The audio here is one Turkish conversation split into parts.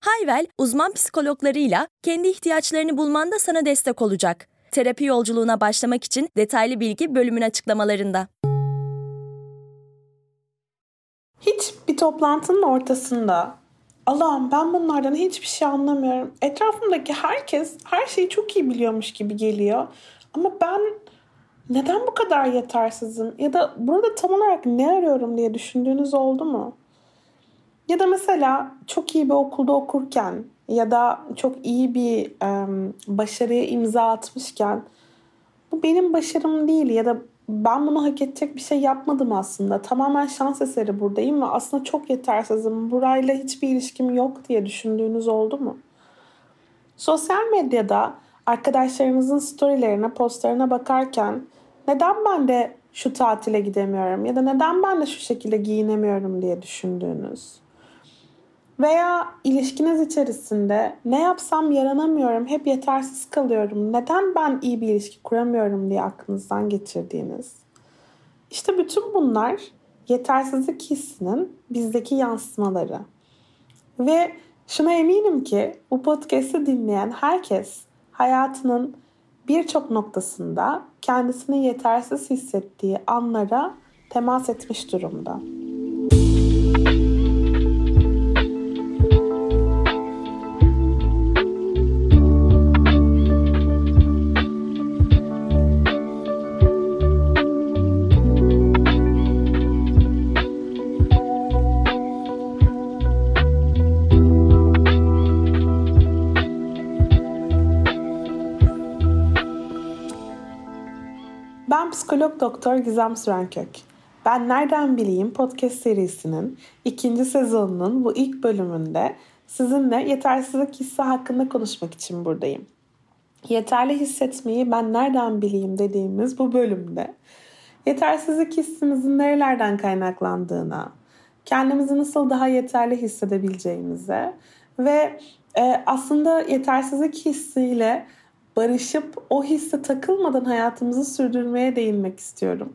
Hayvel, uzman psikologlarıyla kendi ihtiyaçlarını bulmanda sana destek olacak. Terapi yolculuğuna başlamak için detaylı bilgi bölümün açıklamalarında. Hiç bir toplantının ortasında Allah'ım ben bunlardan hiçbir şey anlamıyorum. Etrafımdaki herkes her şeyi çok iyi biliyormuş gibi geliyor. Ama ben neden bu kadar yetersizim? Ya da burada tam olarak ne arıyorum diye düşündüğünüz oldu mu? Ya da mesela çok iyi bir okulda okurken ya da çok iyi bir e, başarıya imza atmışken bu benim başarım değil ya da ben bunu hak edecek bir şey yapmadım aslında. Tamamen şans eseri buradayım ve aslında çok yetersizim. Burayla hiçbir ilişkim yok diye düşündüğünüz oldu mu? Sosyal medyada arkadaşlarınızın storylerine, postlarına bakarken neden ben de şu tatile gidemiyorum ya da neden ben de şu şekilde giyinemiyorum diye düşündüğünüz. Veya ilişkiniz içerisinde ne yapsam yaranamıyorum, hep yetersiz kalıyorum, neden ben iyi bir ilişki kuramıyorum diye aklınızdan geçirdiğiniz. İşte bütün bunlar yetersizlik hissinin bizdeki yansımaları. Ve şuna eminim ki bu podcast'i dinleyen herkes hayatının birçok noktasında kendisini yetersiz hissettiği anlara temas etmiş durumda. Psikolog doktor Gizem Sürenkök. Ben Nereden Bileyim podcast serisinin ikinci sezonunun bu ilk bölümünde sizinle yetersizlik hissi hakkında konuşmak için buradayım. Yeterli hissetmeyi ben nereden bileyim dediğimiz bu bölümde yetersizlik hissimizin nerelerden kaynaklandığına, kendimizi nasıl daha yeterli hissedebileceğimize ve e, aslında yetersizlik hissiyle barışıp o hisse takılmadan hayatımızı sürdürmeye değinmek istiyorum.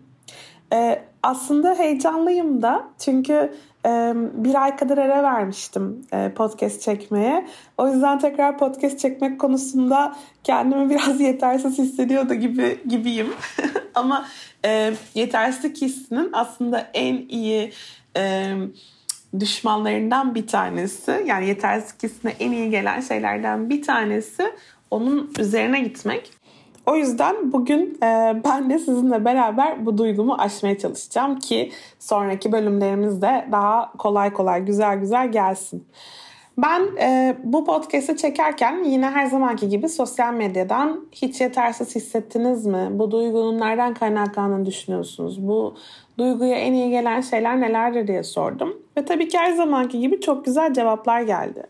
Ee, aslında heyecanlıyım da çünkü e, bir ay kadar ara vermiştim e, podcast çekmeye. O yüzden tekrar podcast çekmek konusunda kendimi biraz yetersiz hissediyordu gibi gibiyim. Ama e, yetersizlik hissinin aslında en iyi e, düşmanlarından bir tanesi yani yetersizlik hissine en iyi gelen şeylerden bir tanesi onun üzerine gitmek. O yüzden bugün e, ben de sizinle beraber bu duygumu aşmaya çalışacağım ki sonraki bölümlerimizde daha kolay kolay güzel güzel gelsin. Ben e, bu podcast'i çekerken yine her zamanki gibi sosyal medyadan hiç yetersiz hissettiniz mi? Bu duygunun nereden kaynaklandığını düşünüyorsunuz? Bu duyguya en iyi gelen şeyler nelerdir diye sordum. Ve tabii ki her zamanki gibi çok güzel cevaplar geldi.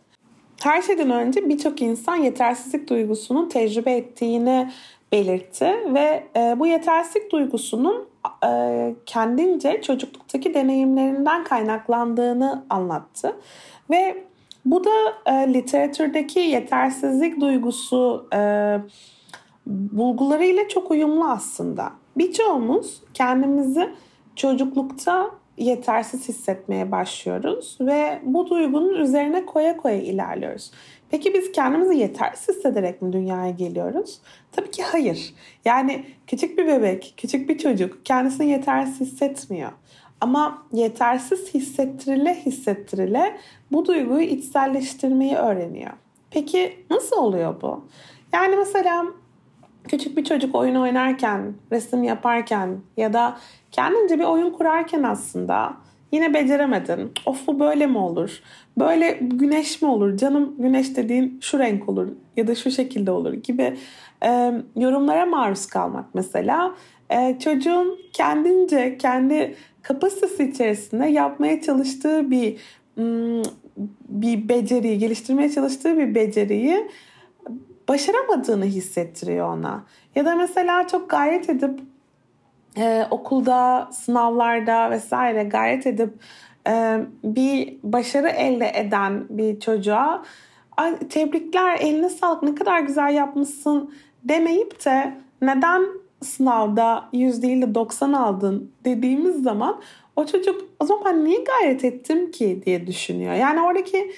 Her şeyden önce birçok insan yetersizlik duygusunun tecrübe ettiğini belirtti ve e, bu yetersizlik duygusunun e, kendince çocukluktaki deneyimlerinden kaynaklandığını anlattı. Ve bu da e, literatürdeki yetersizlik duygusu e, bulgularıyla çok uyumlu aslında. Birçoğumuz kendimizi çocuklukta yetersiz hissetmeye başlıyoruz ve bu duygunun üzerine koya koya ilerliyoruz. Peki biz kendimizi yetersiz hissederek mi dünyaya geliyoruz? Tabii ki hayır. Yani küçük bir bebek, küçük bir çocuk kendisini yetersiz hissetmiyor. Ama yetersiz hissettirile hissettirile bu duyguyu içselleştirmeyi öğreniyor. Peki nasıl oluyor bu? Yani mesela küçük bir çocuk oyun oynarken, resim yaparken ya da kendince bir oyun kurarken aslında yine beceremedin. Of bu böyle mi olur? Böyle güneş mi olur? Canım güneş dediğin şu renk olur ya da şu şekilde olur gibi e, yorumlara maruz kalmak mesela. E, çocuğun kendince kendi kapasitesi içerisinde yapmaya çalıştığı bir bir beceriyi, geliştirmeye çalıştığı bir beceriyi başaramadığını hissettiriyor ona. Ya da mesela çok gayret edip e, okulda, sınavlarda vesaire gayret edip e, bir başarı elde eden bir çocuğa tebrikler eline sağlık ne kadar güzel yapmışsın demeyip de neden sınavda 100 değil de 90 aldın dediğimiz zaman o çocuk o zaman niye gayret ettim ki diye düşünüyor. Yani oradaki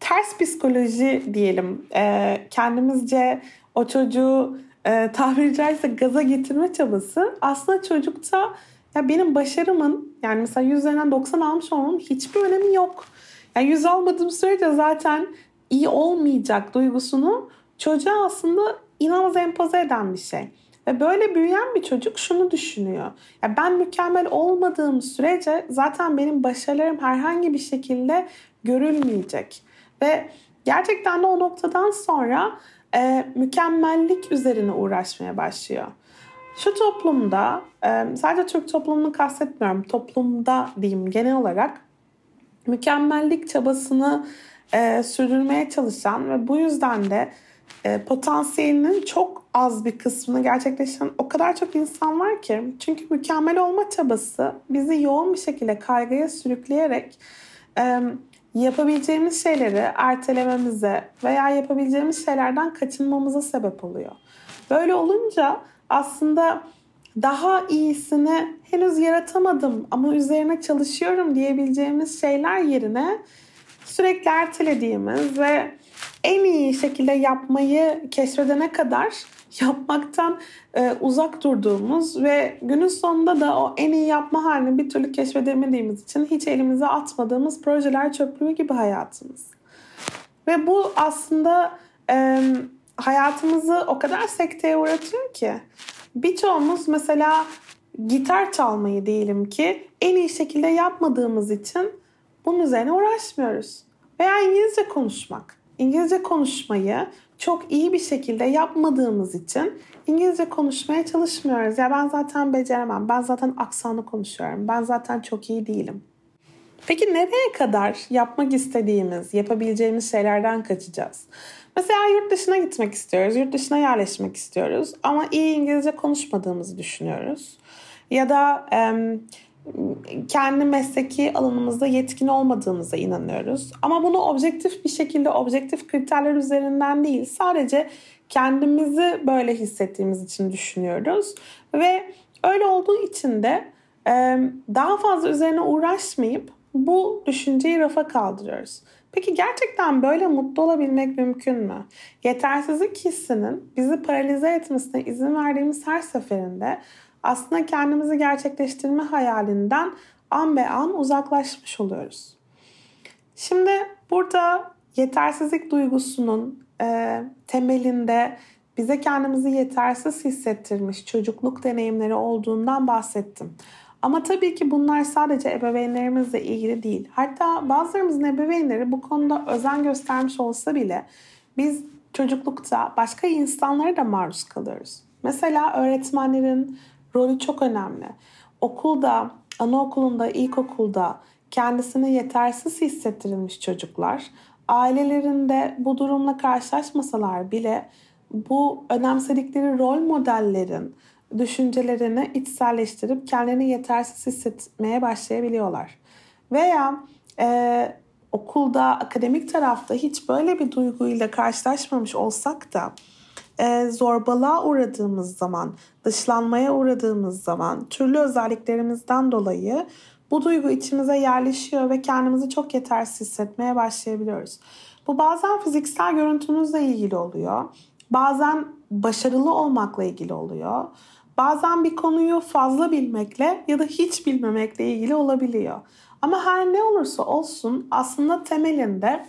ters psikoloji diyelim e, kendimizce o çocuğu e, tabiri caizse gaza getirme çabası aslında çocukta ya benim başarımın yani mesela 100 üzerinden 90 almış olmamın hiçbir önemi yok. Yani 100 almadığım sürece zaten iyi olmayacak duygusunu çocuğa aslında inanılmaz empoze eden bir şey. Ve böyle büyüyen bir çocuk şunu düşünüyor. Ya ben mükemmel olmadığım sürece zaten benim başarılarım herhangi bir şekilde görülmeyecek. Ve gerçekten de o noktadan sonra e, mükemmellik üzerine uğraşmaya başlıyor. Şu toplumda, e, sadece Türk toplumunu kastetmiyorum, toplumda diyeyim genel olarak mükemmellik çabasını e, sürdürmeye çalışan ve bu yüzden de e, potansiyelinin çok az bir kısmını gerçekleştiren o kadar çok insan var ki. Çünkü mükemmel olma çabası bizi yoğun bir şekilde kaygıya sürükleyerek e, yapabileceğimiz şeyleri ertelememize veya yapabileceğimiz şeylerden kaçınmamıza sebep oluyor. Böyle olunca aslında daha iyisini henüz yaratamadım ama üzerine çalışıyorum diyebileceğimiz şeyler yerine sürekli ertelediğimiz ve en iyi şekilde yapmayı keşfedene kadar yapmaktan e, uzak durduğumuz ve günün sonunda da o en iyi yapma halini bir türlü keşfedemediğimiz için hiç elimize atmadığımız projeler çöplüğü gibi hayatımız. Ve bu aslında e, hayatımızı o kadar sekteye uğratıyor ki birçoğumuz mesela gitar çalmayı diyelim ki en iyi şekilde yapmadığımız için bunun üzerine uğraşmıyoruz. Veya İngilizce konuşmak. İngilizce konuşmayı çok iyi bir şekilde yapmadığımız için İngilizce konuşmaya çalışmıyoruz. Ya ben zaten beceremem. Ben zaten aksanlı konuşuyorum. Ben zaten çok iyi değilim. Peki nereye kadar yapmak istediğimiz, yapabileceğimiz şeylerden kaçacağız? Mesela yurt dışına gitmek istiyoruz, yurt dışına yerleşmek istiyoruz ama iyi İngilizce konuşmadığımızı düşünüyoruz. Ya da e, kendi mesleki alanımızda yetkin olmadığımıza inanıyoruz. Ama bunu objektif bir şekilde objektif kriterler üzerinden değil sadece kendimizi böyle hissettiğimiz için düşünüyoruz. Ve öyle olduğu için de daha fazla üzerine uğraşmayıp bu düşünceyi rafa kaldırıyoruz. Peki gerçekten böyle mutlu olabilmek mümkün mü? Yetersizlik hissinin bizi paralize etmesine izin verdiğimiz her seferinde aslında kendimizi gerçekleştirme hayalinden an be an uzaklaşmış oluyoruz. Şimdi burada yetersizlik duygusunun e, temelinde bize kendimizi yetersiz hissettirmiş çocukluk deneyimleri olduğundan bahsettim. Ama tabii ki bunlar sadece ebeveynlerimizle ilgili değil. Hatta bazılarımızın ebeveynleri bu konuda özen göstermiş olsa bile biz çocuklukta başka insanlara da maruz kalıyoruz. Mesela öğretmenlerin, rolü çok önemli. Okulda, anaokulunda, ilkokulda kendisini yetersiz hissettirilmiş çocuklar ailelerinde bu durumla karşılaşmasalar bile bu önemsedikleri rol modellerin düşüncelerini içselleştirip kendilerini yetersiz hissetmeye başlayabiliyorlar. Veya e, okulda, akademik tarafta hiç böyle bir duyguyla karşılaşmamış olsak da e, zorbalığa uğradığımız zaman, dışlanmaya uğradığımız zaman türlü özelliklerimizden dolayı bu duygu içimize yerleşiyor ve kendimizi çok yetersiz hissetmeye başlayabiliyoruz. Bu bazen fiziksel görüntümüzle ilgili oluyor. Bazen başarılı olmakla ilgili oluyor. Bazen bir konuyu fazla bilmekle ya da hiç bilmemekle ilgili olabiliyor. Ama her ne olursa olsun aslında temelinde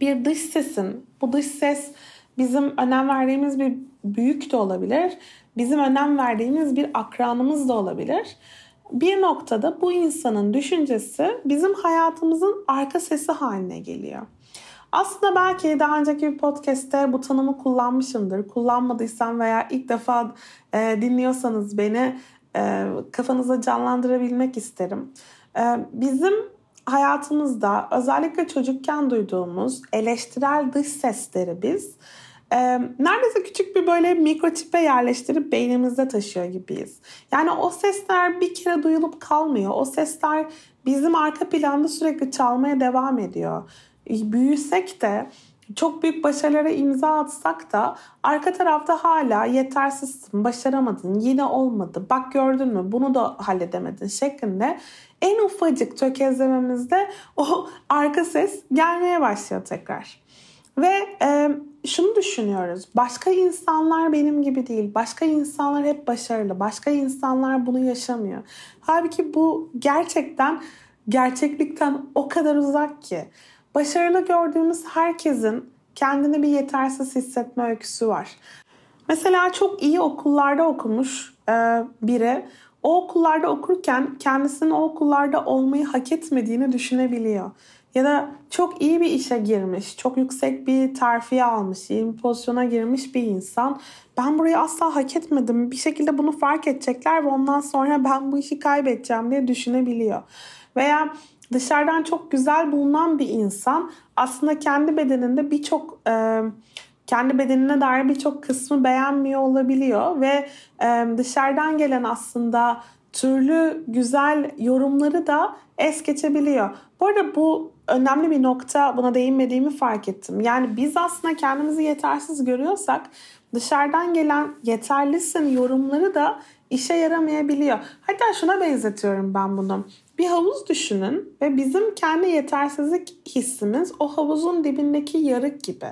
bir dış sesin, bu dış ses bizim önem verdiğimiz bir büyük de olabilir. Bizim önem verdiğimiz bir akranımız da olabilir. Bir noktada bu insanın düşüncesi bizim hayatımızın arka sesi haline geliyor. Aslında belki daha önceki bir podcast'te bu tanımı kullanmışımdır. Kullanmadıysam veya ilk defa e, dinliyorsanız beni e, kafanıza canlandırabilmek isterim. E, bizim hayatımızda özellikle çocukken duyduğumuz eleştirel dış sesleri biz e, neredeyse küçük bir böyle mikroçipe yerleştirip beynimizde taşıyor gibiyiz. Yani o sesler bir kere duyulup kalmıyor. O sesler bizim arka planda sürekli çalmaya devam ediyor. Büyüsek de çok büyük başarılara imza atsak da arka tarafta hala yetersizsin, başaramadın, yine olmadı, bak gördün mü bunu da halledemedin şeklinde en ufacık tökezlememizde o arka ses gelmeye başlıyor tekrar. Ve e, şunu düşünüyoruz. Başka insanlar benim gibi değil. Başka insanlar hep başarılı. Başka insanlar bunu yaşamıyor. Halbuki bu gerçekten gerçeklikten o kadar uzak ki. Başarılı gördüğümüz herkesin kendini bir yetersiz hissetme öyküsü var. Mesela çok iyi okullarda okumuş e, biri o okullarda okurken kendisinin o okullarda olmayı hak etmediğini düşünebiliyor. Ya da çok iyi bir işe girmiş, çok yüksek bir terfiye almış, iyi bir pozisyona girmiş bir insan. Ben burayı asla hak etmedim. Bir şekilde bunu fark edecekler ve ondan sonra ben bu işi kaybedeceğim diye düşünebiliyor. Veya dışarıdan çok güzel bulunan bir insan aslında kendi bedeninde birçok e, kendi bedenine dair birçok kısmı beğenmiyor olabiliyor ve e, dışarıdan gelen aslında türlü güzel yorumları da es geçebiliyor. Bu arada bu önemli bir nokta buna değinmediğimi fark ettim. Yani biz aslında kendimizi yetersiz görüyorsak dışarıdan gelen yeterlisin yorumları da işe yaramayabiliyor. Hatta şuna benzetiyorum ben bunu. Bir havuz düşünün ve bizim kendi yetersizlik hissimiz o havuzun dibindeki yarık gibi.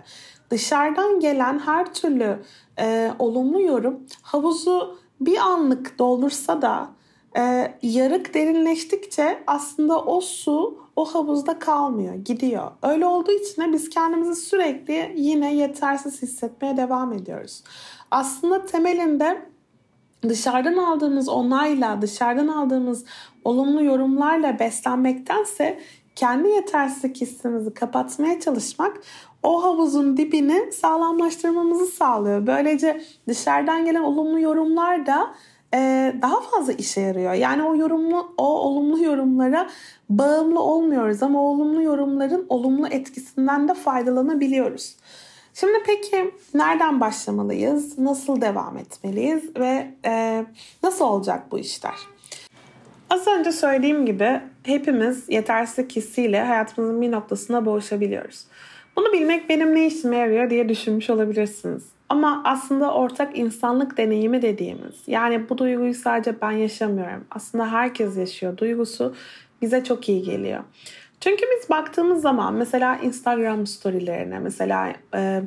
Dışarıdan gelen her türlü e, olumlu yorum havuzu bir anlık doldursa da e, yarık derinleştikçe aslında o su o havuzda kalmıyor, gidiyor. Öyle olduğu için de biz kendimizi sürekli yine yetersiz hissetmeye devam ediyoruz. Aslında temelinde dışarıdan aldığımız onayla, dışarıdan aldığımız olumlu yorumlarla beslenmektense kendi yetersizlik hissimizi kapatmaya çalışmak o havuzun dibini sağlamlaştırmamızı sağlıyor. Böylece dışarıdan gelen olumlu yorumlar da daha fazla işe yarıyor. Yani o yorumlu, o olumlu yorumlara bağımlı olmuyoruz ama olumlu yorumların olumlu etkisinden de faydalanabiliyoruz. Şimdi peki nereden başlamalıyız? Nasıl devam etmeliyiz ve e, nasıl olacak bu işler? Az önce söylediğim gibi hepimiz yetersizlik hissiyle hayatımızın bir noktasına boğuşabiliyoruz. Bunu bilmek benim ne işime yarıyor diye düşünmüş olabilirsiniz. Ama aslında ortak insanlık deneyimi dediğimiz yani bu duyguyu sadece ben yaşamıyorum. Aslında herkes yaşıyor. Duygusu bize çok iyi geliyor. Çünkü biz baktığımız zaman mesela Instagram storylerine mesela e,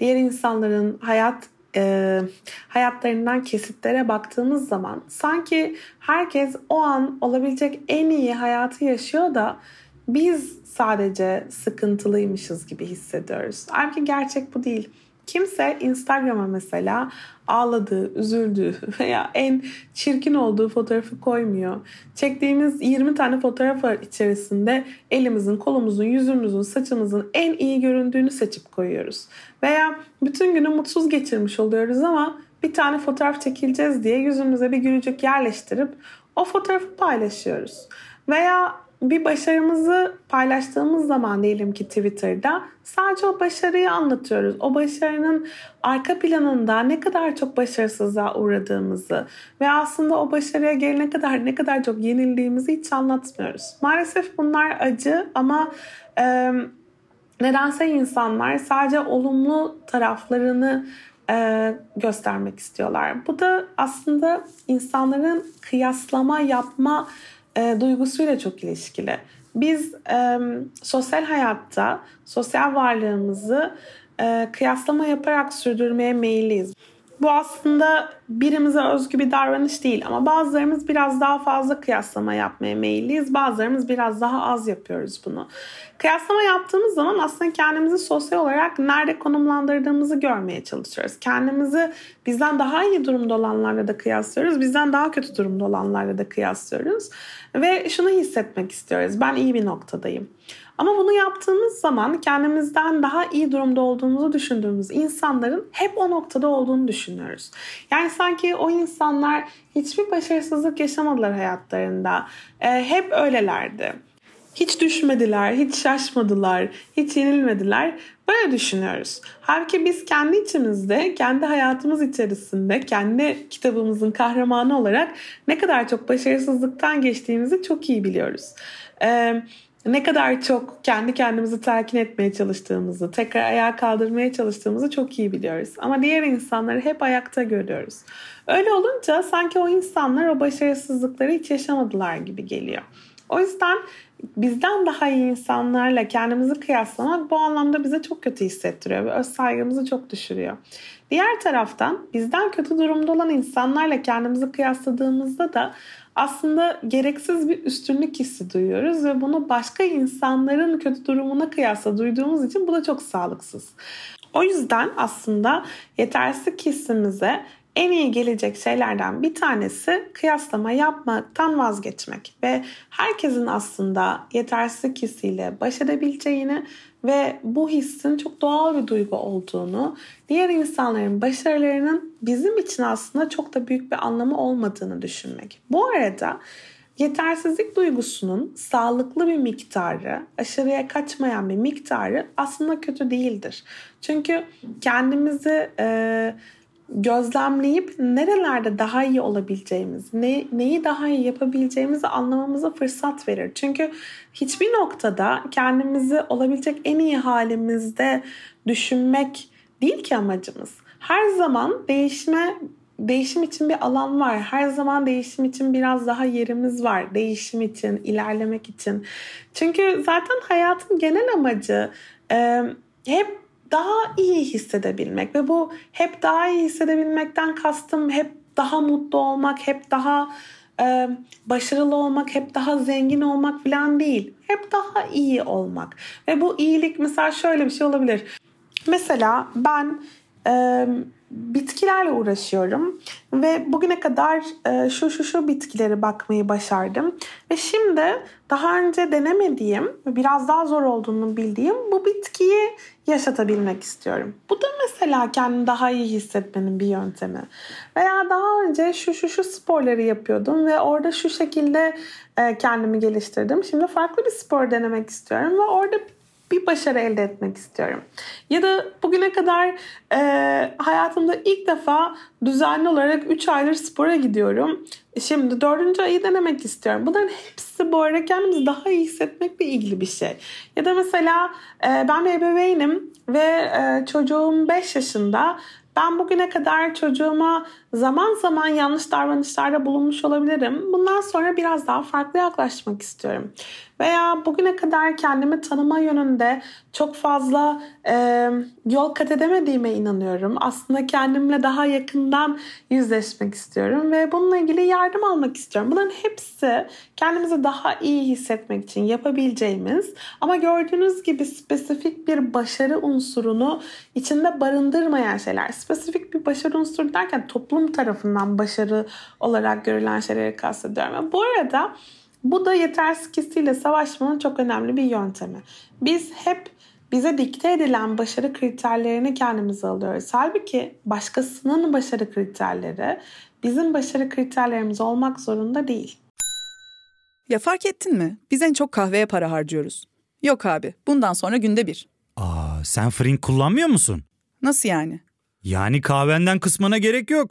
diğer insanların hayat e, hayatlarından kesitlere baktığımız zaman sanki herkes o an olabilecek en iyi hayatı yaşıyor da biz sadece sıkıntılıymışız gibi hissediyoruz. Halbuki gerçek bu değil. Kimse Instagram'a mesela ağladığı, üzüldüğü veya en çirkin olduğu fotoğrafı koymuyor. Çektiğimiz 20 tane fotoğraf içerisinde elimizin, kolumuzun, yüzümüzün, saçımızın en iyi göründüğünü seçip koyuyoruz. Veya bütün günü mutsuz geçirmiş oluyoruz ama bir tane fotoğraf çekileceğiz diye yüzümüze bir gülücük yerleştirip o fotoğrafı paylaşıyoruz. Veya bir başarımızı paylaştığımız zaman diyelim ki Twitter'da sadece o başarıyı anlatıyoruz. O başarının arka planında ne kadar çok başarısızlığa uğradığımızı ve aslında o başarıya gelene kadar ne kadar çok yenildiğimizi hiç anlatmıyoruz. Maalesef bunlar acı ama e, nedense insanlar sadece olumlu taraflarını e, göstermek istiyorlar. Bu da aslında insanların kıyaslama yapma e, duygusuyla çok ilişkili. Biz e, sosyal hayatta sosyal varlığımızı e, kıyaslama yaparak sürdürmeye meyilliyiz. Bu aslında birimize özgü bir davranış değil ama bazılarımız biraz daha fazla kıyaslama yapmaya meyilliyiz. Bazılarımız biraz daha az yapıyoruz bunu. Kıyaslama yaptığımız zaman aslında kendimizi sosyal olarak nerede konumlandırdığımızı görmeye çalışıyoruz. Kendimizi bizden daha iyi durumda olanlarla da kıyaslıyoruz. Bizden daha kötü durumda olanlarla da kıyaslıyoruz. Ve şunu hissetmek istiyoruz. Ben iyi bir noktadayım. Ama bunu yaptığımız zaman kendimizden daha iyi durumda olduğumuzu düşündüğümüz insanların hep o noktada olduğunu düşünüyoruz. Yani sanki o insanlar hiçbir başarısızlık yaşamadılar hayatlarında. E, hep öylelerdi. hiç düşmediler, hiç şaşmadılar, hiç yenilmediler. Böyle düşünüyoruz. Halbuki biz kendi içimizde, kendi hayatımız içerisinde, kendi kitabımızın kahramanı olarak ne kadar çok başarısızlıktan geçtiğimizi çok iyi biliyoruz. Ee, ne kadar çok kendi kendimizi telkin etmeye çalıştığımızı, tekrar ayağa kaldırmaya çalıştığımızı çok iyi biliyoruz. Ama diğer insanları hep ayakta görüyoruz. Öyle olunca sanki o insanlar o başarısızlıkları hiç yaşamadılar gibi geliyor. O yüzden bizden daha iyi insanlarla kendimizi kıyaslamak bu anlamda bize çok kötü hissettiriyor ve öz saygımızı çok düşürüyor. Diğer taraftan bizden kötü durumda olan insanlarla kendimizi kıyasladığımızda da aslında gereksiz bir üstünlük hissi duyuyoruz ve bunu başka insanların kötü durumuna kıyasla duyduğumuz için bu da çok sağlıksız. O yüzden aslında yetersizlik hissimize en iyi gelecek şeylerden bir tanesi kıyaslama yapmaktan vazgeçmek ve herkesin aslında yetersizlik hissiyle baş edebileceğini ve bu hissin çok doğal bir duygu olduğunu, diğer insanların başarılarının bizim için aslında çok da büyük bir anlamı olmadığını düşünmek. Bu arada yetersizlik duygusunun sağlıklı bir miktarı, aşırıya kaçmayan bir miktarı aslında kötü değildir. Çünkü kendimizi e, gözlemleyip nerelerde daha iyi olabileceğimizi, ne, neyi daha iyi yapabileceğimizi anlamamıza fırsat verir. Çünkü hiçbir noktada kendimizi olabilecek en iyi halimizde düşünmek değil ki amacımız. Her zaman değişme değişim için bir alan var. Her zaman değişim için biraz daha yerimiz var. Değişim için, ilerlemek için. Çünkü zaten hayatın genel amacı e, hep daha iyi hissedebilmek ve bu hep daha iyi hissedebilmekten kastım hep daha mutlu olmak, hep daha e, başarılı olmak, hep daha zengin olmak falan değil. Hep daha iyi olmak. Ve bu iyilik mesela şöyle bir şey olabilir. Mesela ben e, bitkilerle uğraşıyorum ve bugüne kadar e, şu şu şu bitkileri bakmayı başardım ve şimdi daha önce denemediğim ve biraz daha zor olduğunu bildiğim bu bitkiyi yaşatabilmek istiyorum. Bu da mesela kendimi daha iyi hissetmenin bir yöntemi. Veya daha önce şu şu şu sporları yapıyordum ve orada şu şekilde e, kendimi geliştirdim. Şimdi farklı bir spor denemek istiyorum ve orada bir başarı elde etmek istiyorum. Ya da bugüne kadar e, hayatımda ilk defa düzenli olarak 3 aydır spora gidiyorum. Şimdi dördüncü ayı denemek istiyorum. Bunların hepsi bu arada kendimizi daha iyi hissetmekle ilgili bir şey. Ya da mesela e, ben bir ebeveynim ve e, çocuğum 5 yaşında. Ben bugüne kadar çocuğuma zaman zaman yanlış davranışlarda bulunmuş olabilirim. Bundan sonra biraz daha farklı yaklaşmak istiyorum. Veya bugüne kadar kendimi tanıma yönünde çok fazla e, yol kat edemediğime inanıyorum. Aslında kendimle daha yakından yüzleşmek istiyorum ve bununla ilgili yardım almak istiyorum. Bunların hepsi kendimizi daha iyi hissetmek için yapabileceğimiz ama gördüğünüz gibi spesifik bir başarı unsurunu içinde barındırmayan şeyler. Spesifik bir başarı unsuru derken toplum tarafından başarı olarak görülen şeyleri kastediyorum. Bu arada bu da yetersiz hissiyle savaşmanın çok önemli bir yöntemi. Biz hep bize dikte edilen başarı kriterlerini kendimize alıyoruz. Halbuki başkasının başarı kriterleri bizim başarı kriterlerimiz olmak zorunda değil. Ya fark ettin mi? Biz en çok kahveye para harcıyoruz. Yok abi, bundan sonra günde bir. Aa, sen Frink kullanmıyor musun? Nasıl yani? Yani kahvenden kısmına gerek yok.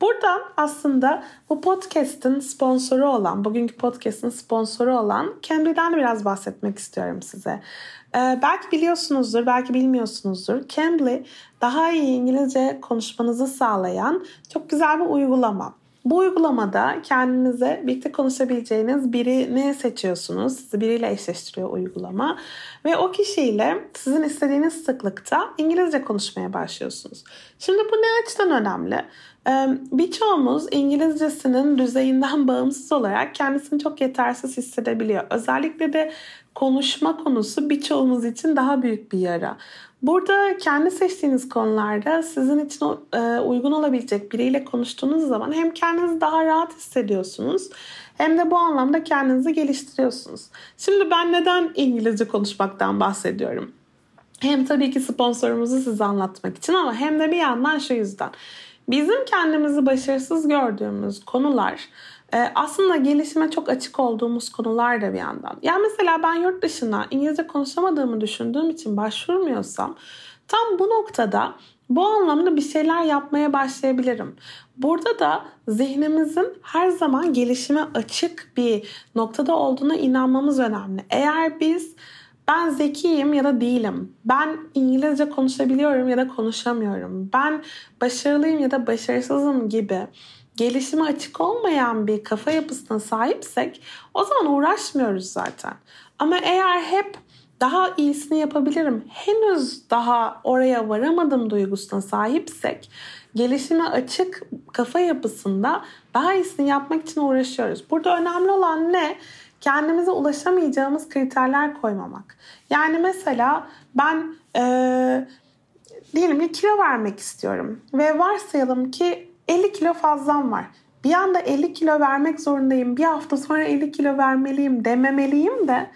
Buradan aslında bu podcast'ın sponsoru olan, bugünkü podcast'ın sponsoru olan Cambly'den biraz bahsetmek istiyorum size. Ee, belki biliyorsunuzdur, belki bilmiyorsunuzdur. Cambly daha iyi İngilizce konuşmanızı sağlayan çok güzel bir uygulama. Bu uygulamada kendinize birlikte konuşabileceğiniz birini seçiyorsunuz. Sizi biriyle eşleştiriyor uygulama. Ve o kişiyle sizin istediğiniz sıklıkta İngilizce konuşmaya başlıyorsunuz. Şimdi bu ne açıdan önemli? Birçoğumuz İngilizcesinin düzeyinden bağımsız olarak kendisini çok yetersiz hissedebiliyor. Özellikle de konuşma konusu birçoğumuz için daha büyük bir yara. Burada kendi seçtiğiniz konularda sizin için e, uygun olabilecek biriyle konuştuğunuz zaman hem kendinizi daha rahat hissediyorsunuz hem de bu anlamda kendinizi geliştiriyorsunuz. Şimdi ben neden İngilizce konuşmaktan bahsediyorum? Hem tabii ki sponsorumuzu size anlatmak için ama hem de bir yandan şu yüzden. Bizim kendimizi başarısız gördüğümüz konular e, aslında gelişime çok açık olduğumuz konular da bir yandan. Yani mesela ben yurt dışına İngilizce konuşamadığımı düşündüğüm için başvurmuyorsam tam bu noktada bu anlamda bir şeyler yapmaya başlayabilirim. Burada da zihnimizin her zaman gelişime açık bir noktada olduğuna inanmamız önemli. Eğer biz ben zekiyim ya da değilim. Ben İngilizce konuşabiliyorum ya da konuşamıyorum. Ben başarılıyım ya da başarısızım gibi gelişime açık olmayan bir kafa yapısına sahipsek o zaman uğraşmıyoruz zaten. Ama eğer hep daha iyisini yapabilirim, henüz daha oraya varamadım duygusuna sahipsek gelişime açık kafa yapısında daha iyisini yapmak için uğraşıyoruz. Burada önemli olan ne? Kendimize ulaşamayacağımız kriterler koymamak. Yani mesela ben ee, diyelim ki kilo vermek istiyorum ve varsayalım ki 50 kilo fazlam var. Bir anda 50 kilo vermek zorundayım. Bir hafta sonra 50 kilo vermeliyim dememeliyim de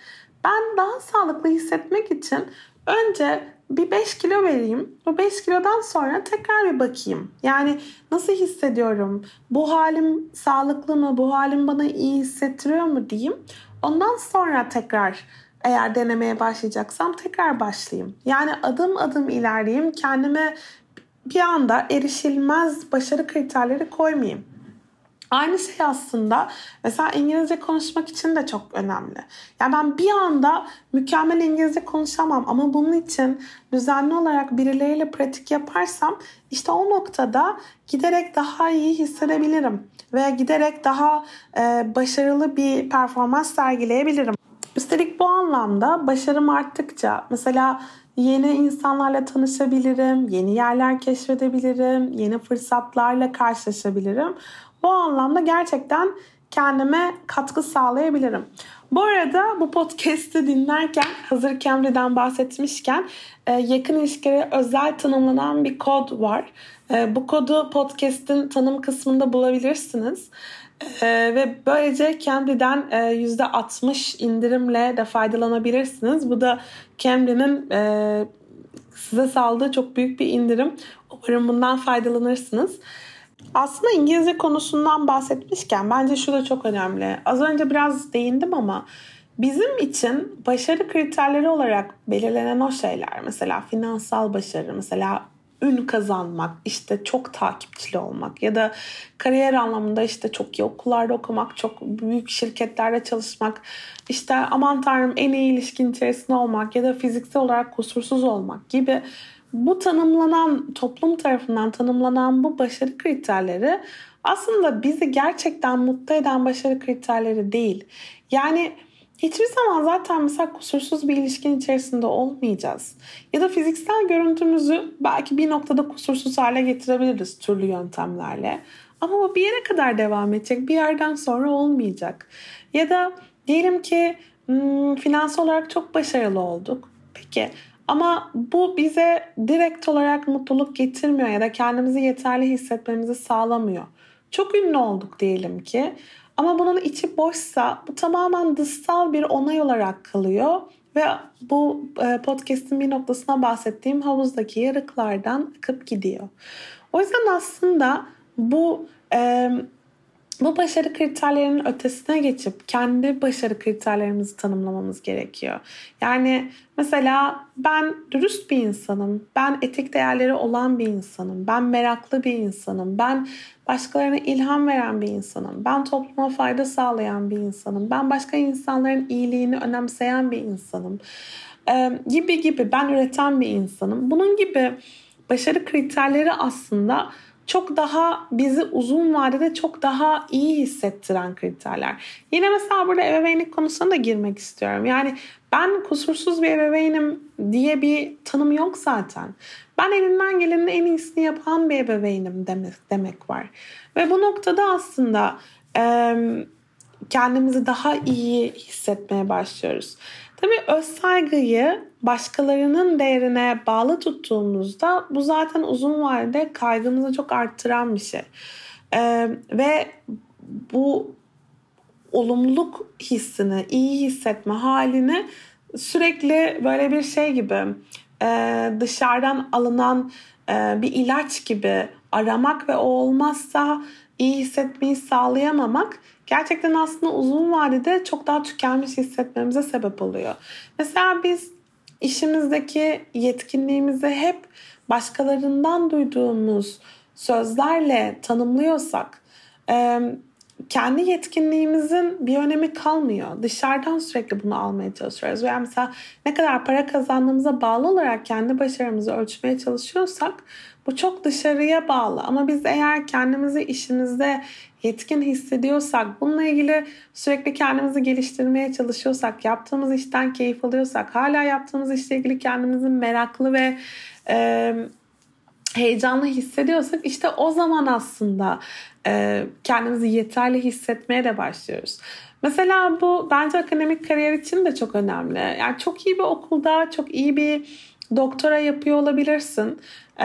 ben daha sağlıklı hissetmek için önce bir 5 kilo vereyim. Bu 5 kilodan sonra tekrar bir bakayım. Yani nasıl hissediyorum? Bu halim sağlıklı mı? Bu halim bana iyi hissettiriyor mu diyeyim. Ondan sonra tekrar eğer denemeye başlayacaksam tekrar başlayayım. Yani adım adım ilerleyeyim. Kendime bir anda erişilmez başarı kriterleri koymayayım. Aynı şey aslında mesela İngilizce konuşmak için de çok önemli. Yani ben bir anda mükemmel İngilizce konuşamam ama bunun için düzenli olarak birileriyle pratik yaparsam işte o noktada giderek daha iyi hissedebilirim ve giderek daha e, başarılı bir performans sergileyebilirim. Üstelik bu anlamda başarım arttıkça mesela yeni insanlarla tanışabilirim, yeni yerler keşfedebilirim, yeni fırsatlarla karşılaşabilirim. Bu anlamda gerçekten kendime katkı sağlayabilirim. Bu arada bu podcast'i dinlerken hazır Cambly'den bahsetmişken e, yakın ilişkilere özel tanımlanan bir kod var. E, bu kodu podcast'in tanım kısmında bulabilirsiniz. Ee, ve böylece Cambly'den e, %60 indirimle de faydalanabilirsiniz. Bu da Cambly'nin e, size sağladığı çok büyük bir indirim. Umarım bundan faydalanırsınız. Aslında İngilizce konusundan bahsetmişken bence şu da çok önemli. Az önce biraz değindim ama bizim için başarı kriterleri olarak belirlenen o şeyler mesela finansal başarı, mesela ün kazanmak, işte çok takipçili olmak ya da kariyer anlamında işte çok iyi okullarda okumak, çok büyük şirketlerde çalışmak, işte aman tanrım en iyi ilişkin içerisinde olmak ya da fiziksel olarak kusursuz olmak gibi bu tanımlanan toplum tarafından tanımlanan bu başarı kriterleri aslında bizi gerçekten mutlu eden başarı kriterleri değil. Yani hiçbir zaman zaten mesela kusursuz bir ilişkin içerisinde olmayacağız. Ya da fiziksel görüntümüzü belki bir noktada kusursuz hale getirebiliriz türlü yöntemlerle. Ama bu bir yere kadar devam edecek. Bir yerden sonra olmayacak. Ya da diyelim ki hmm, finansal olarak çok başarılı olduk. Peki ama bu bize direkt olarak mutluluk getirmiyor ya da kendimizi yeterli hissetmemizi sağlamıyor. Çok ünlü olduk diyelim ki ama bunun içi boşsa bu tamamen dışsal bir onay olarak kalıyor ve bu e, podcast'in bir noktasına bahsettiğim havuzdaki yarıklardan akıp gidiyor. O yüzden aslında bu e, bu başarı kriterlerinin ötesine geçip kendi başarı kriterlerimizi tanımlamamız gerekiyor. Yani mesela ben dürüst bir insanım, ben etik değerleri olan bir insanım, ben meraklı bir insanım, ben başkalarına ilham veren bir insanım, ben topluma fayda sağlayan bir insanım, ben başka insanların iyiliğini önemseyen bir insanım ee, gibi gibi ben üreten bir insanım. Bunun gibi başarı kriterleri aslında çok daha bizi uzun vadede çok daha iyi hissettiren kriterler. Yine mesela burada ebeveynlik konusuna da girmek istiyorum. Yani ben kusursuz bir ebeveynim diye bir tanım yok zaten. Ben elinden gelenin en iyisini yapan bir ebeveynim demek, demek var. Ve bu noktada aslında e, kendimizi daha iyi hissetmeye başlıyoruz. Tabii öz saygıyı başkalarının değerine bağlı tuttuğumuzda bu zaten uzun vadede kaygımızı çok arttıran bir şey. Ee, ve bu olumluluk hissini, iyi hissetme halini sürekli böyle bir şey gibi e, dışarıdan alınan e, bir ilaç gibi aramak ve o olmazsa iyi hissetmeyi sağlayamamak gerçekten aslında uzun vadede çok daha tükenmiş hissetmemize sebep oluyor. Mesela biz işimizdeki yetkinliğimizi hep başkalarından duyduğumuz sözlerle tanımlıyorsak kendi yetkinliğimizin bir önemi kalmıyor. Dışarıdan sürekli bunu almaya çalışıyoruz. Veya mesela ne kadar para kazandığımıza bağlı olarak kendi başarımızı ölçmeye çalışıyorsak bu çok dışarıya bağlı. Ama biz eğer kendimizi işimizde yetkin hissediyorsak, bununla ilgili sürekli kendimizi geliştirmeye çalışıyorsak, yaptığımız işten keyif alıyorsak, hala yaptığımız işle ilgili kendimizi meraklı ve e, heyecanlı hissediyorsak işte o zaman aslında e, kendimizi yeterli hissetmeye de başlıyoruz. Mesela bu bence akademik kariyer için de çok önemli. Yani çok iyi bir okulda, çok iyi bir doktora yapıyor olabilirsin. Ee,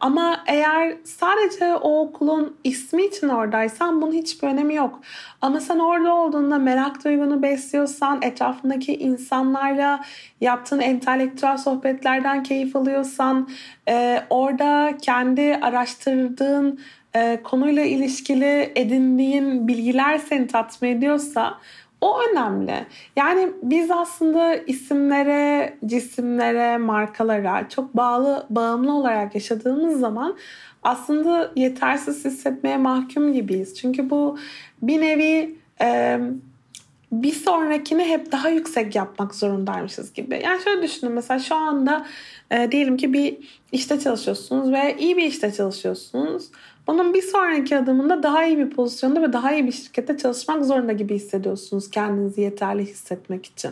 ama eğer sadece o okulun ismi için oradaysan bunun hiçbir önemi yok. Ama sen orada olduğunda merak duygunu besliyorsan, etrafındaki insanlarla yaptığın entelektüel sohbetlerden keyif alıyorsan, e, orada kendi araştırdığın e, konuyla ilişkili edindiğin bilgiler seni tatmin ediyorsa o önemli. Yani biz aslında isimlere, cisimlere, markalara çok bağlı, bağımlı olarak yaşadığımız zaman aslında yetersiz hissetmeye mahkum gibiyiz. Çünkü bu bir nevi e, bir sonrakini hep daha yüksek yapmak zorundaymışız gibi. Yani şöyle düşünün mesela şu anda e, diyelim ki bir işte çalışıyorsunuz ve iyi bir işte çalışıyorsunuz. Onun bir sonraki adımında daha iyi bir pozisyonda ve daha iyi bir şirkette çalışmak zorunda gibi hissediyorsunuz kendinizi yeterli hissetmek için.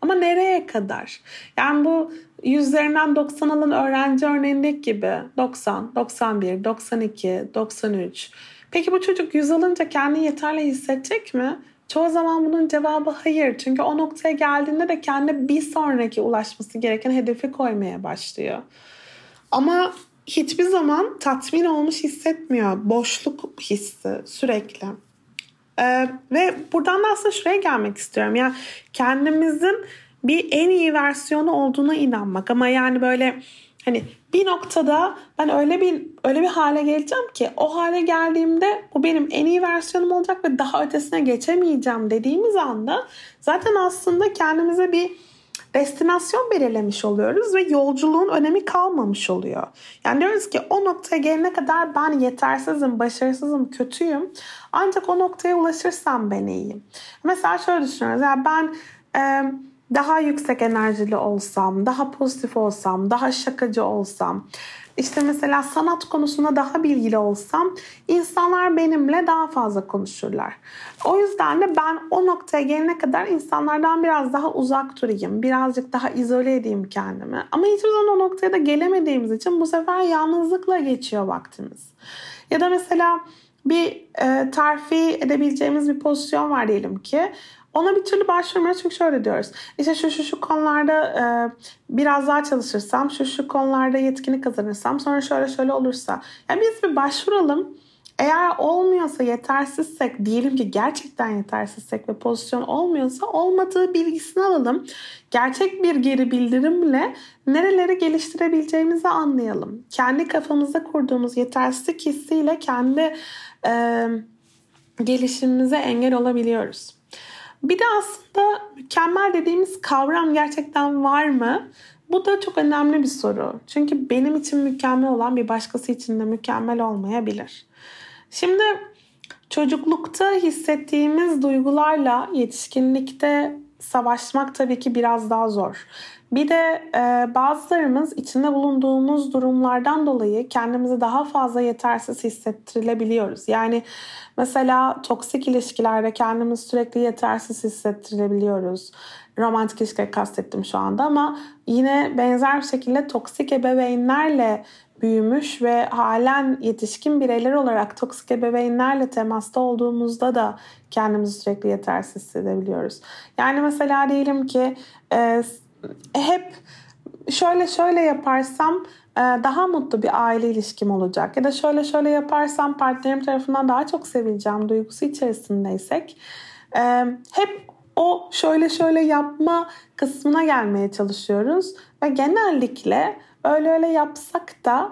Ama nereye kadar? Yani bu yüzlerinden 90 alan öğrenci örneğindeki gibi 90, 91, 92, 93. Peki bu çocuk 100 alınca kendini yeterli hissedecek mi? Çoğu zaman bunun cevabı hayır. Çünkü o noktaya geldiğinde de kendi bir sonraki ulaşması gereken hedefi koymaya başlıyor. Ama hiçbir zaman tatmin olmuş hissetmiyor. Boşluk hissi sürekli. Ee, ve buradan da aslında şuraya gelmek istiyorum. Yani kendimizin bir en iyi versiyonu olduğuna inanmak. Ama yani böyle hani bir noktada ben öyle bir öyle bir hale geleceğim ki o hale geldiğimde bu benim en iyi versiyonum olacak ve daha ötesine geçemeyeceğim dediğimiz anda zaten aslında kendimize bir destinasyon belirlemiş oluyoruz ve yolculuğun önemi kalmamış oluyor. Yani diyoruz ki o noktaya gelene kadar ben yetersizim, başarısızım, kötüyüm. Ancak o noktaya ulaşırsam ben iyiyim. Mesela şöyle düşünüyoruz. Yani ben e, daha yüksek enerjili olsam, daha pozitif olsam, daha şakacı olsam, işte mesela sanat konusunda daha bilgili olsam insanlar benimle daha fazla konuşurlar. O yüzden de ben o noktaya gelene kadar insanlardan biraz daha uzak durayım. Birazcık daha izole edeyim kendimi. Ama hiçbir zaman o noktaya da gelemediğimiz için bu sefer yalnızlıkla geçiyor vaktimiz. Ya da mesela bir e, terfi edebileceğimiz bir pozisyon var diyelim ki. Ona bir türlü başvurmuyoruz çünkü şöyle diyoruz. İşte şu şu şu konularda e, biraz daha çalışırsam, şu şu konularda yetkinlik kazanırsam, sonra şöyle şöyle olursa. Yani biz bir başvuralım. Eğer olmuyorsa yetersizsek, diyelim ki gerçekten yetersizsek ve pozisyon olmuyorsa olmadığı bilgisini alalım. Gerçek bir geri bildirimle nereleri geliştirebileceğimizi anlayalım. Kendi kafamızda kurduğumuz yetersizlik hissiyle kendi e, gelişimimize engel olabiliyoruz. Bir de aslında mükemmel dediğimiz kavram gerçekten var mı? Bu da çok önemli bir soru. Çünkü benim için mükemmel olan bir başkası için de mükemmel olmayabilir. Şimdi çocuklukta hissettiğimiz duygularla yetişkinlikte savaşmak tabii ki biraz daha zor. Bir de e, bazılarımız içinde bulunduğumuz durumlardan dolayı kendimizi daha fazla yetersiz hissettirebiliyoruz. Yani mesela toksik ilişkilerde kendimizi sürekli yetersiz hissettirebiliyoruz. Romantik ilişkileri kastettim şu anda ama yine benzer bir şekilde toksik ebeveynlerle büyümüş ve halen yetişkin bireyler olarak toksik ebeveynlerle temasta olduğumuzda da kendimizi sürekli yetersiz hissedebiliyoruz. Yani mesela diyelim ki e, hep şöyle şöyle yaparsam e, daha mutlu bir aile ilişkim olacak ya da şöyle şöyle yaparsam partnerim tarafından daha çok sevileceğim duygusu içerisindeysek e, hep o şöyle şöyle yapma kısmına gelmeye çalışıyoruz ve genellikle öyle öyle yapsak da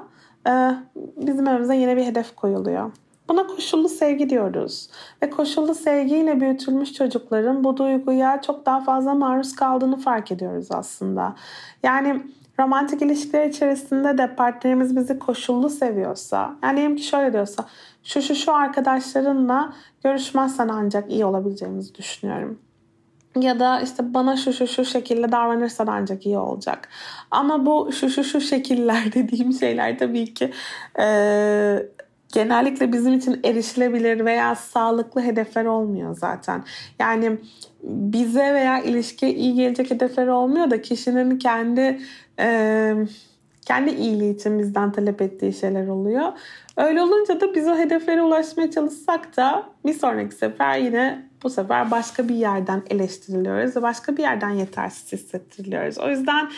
e, bizim önümüze yine bir hedef koyuluyor. Buna koşullu sevgi diyoruz. Ve koşullu sevgiyle büyütülmüş çocukların bu duyguya çok daha fazla maruz kaldığını fark ediyoruz aslında. Yani romantik ilişkiler içerisinde de partnerimiz bizi koşullu seviyorsa, yani diyelim ki şöyle diyorsa, şu şu şu arkadaşlarınla görüşmezsen ancak iyi olabileceğimizi düşünüyorum ya da işte bana şu şu şu şekilde davranırsan ancak iyi olacak. Ama bu şu şu şu şekiller dediğim şeyler tabii ki e, genellikle bizim için erişilebilir veya sağlıklı hedefler olmuyor zaten. Yani bize veya ilişkiye iyi gelecek hedefler olmuyor da kişinin kendi e, kendi iyiliği için bizden talep ettiği şeyler oluyor. Öyle olunca da biz o hedeflere ulaşmaya çalışsak da bir sonraki sefer yine bu sefer başka bir yerden eleştiriliyoruz ve başka bir yerden yetersiz hissettiriliyoruz. O yüzden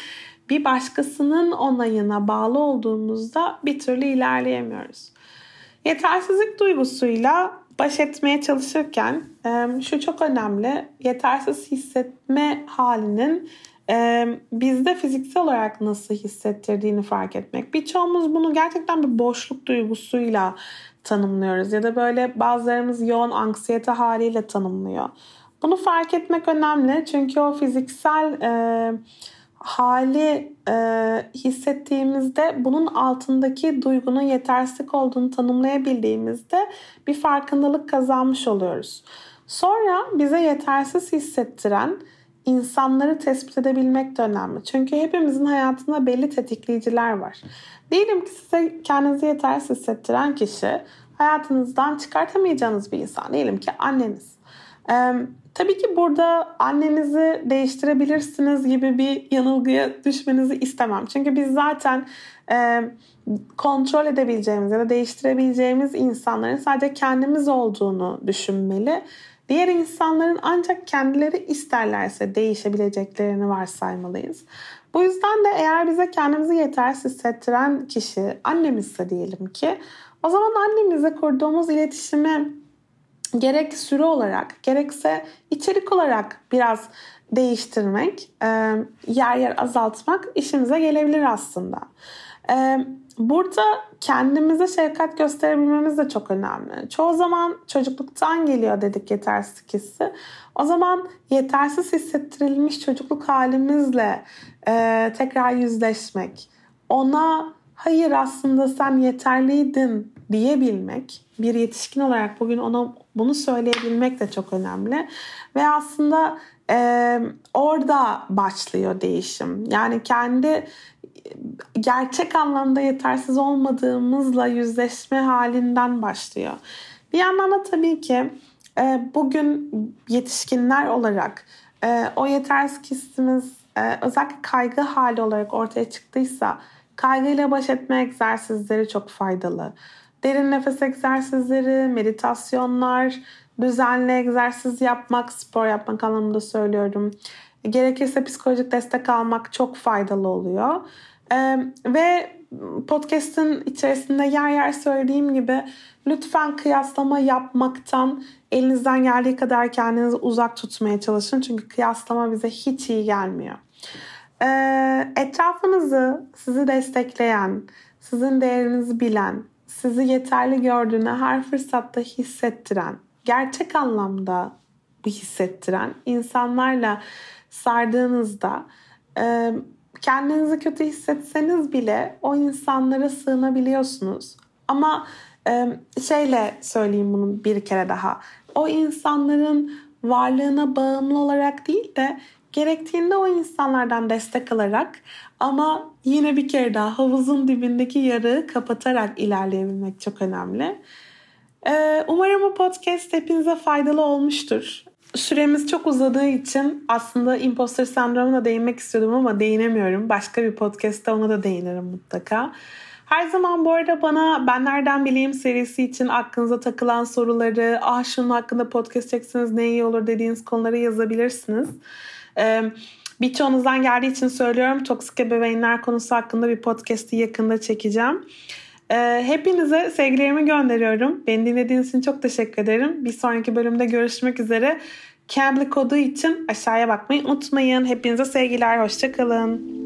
bir başkasının onayına bağlı olduğumuzda bir türlü ilerleyemiyoruz. Yetersizlik duygusuyla baş etmeye çalışırken şu çok önemli. Yetersiz hissetme halinin bizde fiziksel olarak nasıl hissettirdiğini fark etmek. Birçoğumuz bunu gerçekten bir boşluk duygusuyla tanımlıyoruz ya da böyle bazılarımız yoğun anksiyete haliyle tanımlıyor. Bunu fark etmek önemli çünkü o fiziksel e, hali e, hissettiğimizde bunun altındaki duygunun yetersizlik olduğunu tanımlayabildiğimizde bir farkındalık kazanmış oluyoruz. Sonra bize yetersiz hissettiren insanları tespit edebilmek de önemli. Çünkü hepimizin hayatında belli tetikleyiciler var. Diyelim ki size kendinizi yetersiz hissettiren kişi hayatınızdan çıkartamayacağınız bir insan. Diyelim ki anneniz. Ee, tabii ki burada annenizi değiştirebilirsiniz gibi bir yanılgıya düşmenizi istemem. Çünkü biz zaten e, kontrol edebileceğimiz ya da değiştirebileceğimiz insanların sadece kendimiz olduğunu düşünmeli Diğer insanların ancak kendileri isterlerse değişebileceklerini varsaymalıyız. Bu yüzden de eğer bize kendimizi yetersiz hissettiren kişi annemizse diyelim ki o zaman annemizle kurduğumuz iletişimi gerek süre olarak gerekse içerik olarak biraz değiştirmek, yer yer azaltmak işimize gelebilir aslında. Burada kendimize şefkat gösterebilmemiz de çok önemli. Çoğu zaman çocukluktan geliyor dedik yetersizlik hissi. O zaman yetersiz hissettirilmiş çocukluk halimizle e, tekrar yüzleşmek, ona hayır aslında sen yeterliydin diyebilmek, bir yetişkin olarak bugün ona bunu söyleyebilmek de çok önemli. Ve aslında e, orada başlıyor değişim. Yani kendi gerçek anlamda yetersiz olmadığımızla yüzleşme halinden başlıyor. Bir yandan da tabii ki e, bugün yetişkinler olarak e, o yetersiz hissimiz e, özellikle kaygı hali olarak ortaya çıktıysa kaygıyla baş etme egzersizleri çok faydalı. Derin nefes egzersizleri, meditasyonlar, düzenli egzersiz yapmak, spor yapmak anlamında söylüyorum. Gerekirse psikolojik destek almak çok faydalı oluyor. Ee, ve podcast'ın içerisinde yer yer söylediğim gibi lütfen kıyaslama yapmaktan elinizden geldiği kadar kendinizi uzak tutmaya çalışın. Çünkü kıyaslama bize hiç iyi gelmiyor. Ee, etrafınızı sizi destekleyen, sizin değerinizi bilen, sizi yeterli gördüğüne her fırsatta hissettiren, gerçek anlamda bu hissettiren insanlarla sardığınızda e, kendinizi kötü hissetseniz bile o insanlara sığınabiliyorsunuz. Ama e, şeyle söyleyeyim bunu bir kere daha. O insanların varlığına bağımlı olarak değil de gerektiğinde o insanlardan destek alarak ama yine bir kere daha havuzun dibindeki yarığı kapatarak ilerleyebilmek çok önemli. Ee, umarım bu podcast hepinize faydalı olmuştur. Süremiz çok uzadığı için aslında imposter sendromuna değinmek istiyordum ama değinemiyorum. Başka bir podcast'ta ona da değinirim mutlaka. Her zaman bu arada bana Ben Nereden Bileyim serisi için aklınıza takılan soruları, ah şunun hakkında podcast çekseniz ne iyi olur dediğiniz konuları yazabilirsiniz. Ee, birçoğunuzdan geldiği için söylüyorum. Toksik ebeveynler konusu hakkında bir podcast'i yakında çekeceğim. Ee, hepinize sevgilerimi gönderiyorum. Beni dinlediğiniz için çok teşekkür ederim. Bir sonraki bölümde görüşmek üzere. Cambly kodu için aşağıya bakmayı unutmayın. Hepinize sevgiler, hoşçakalın.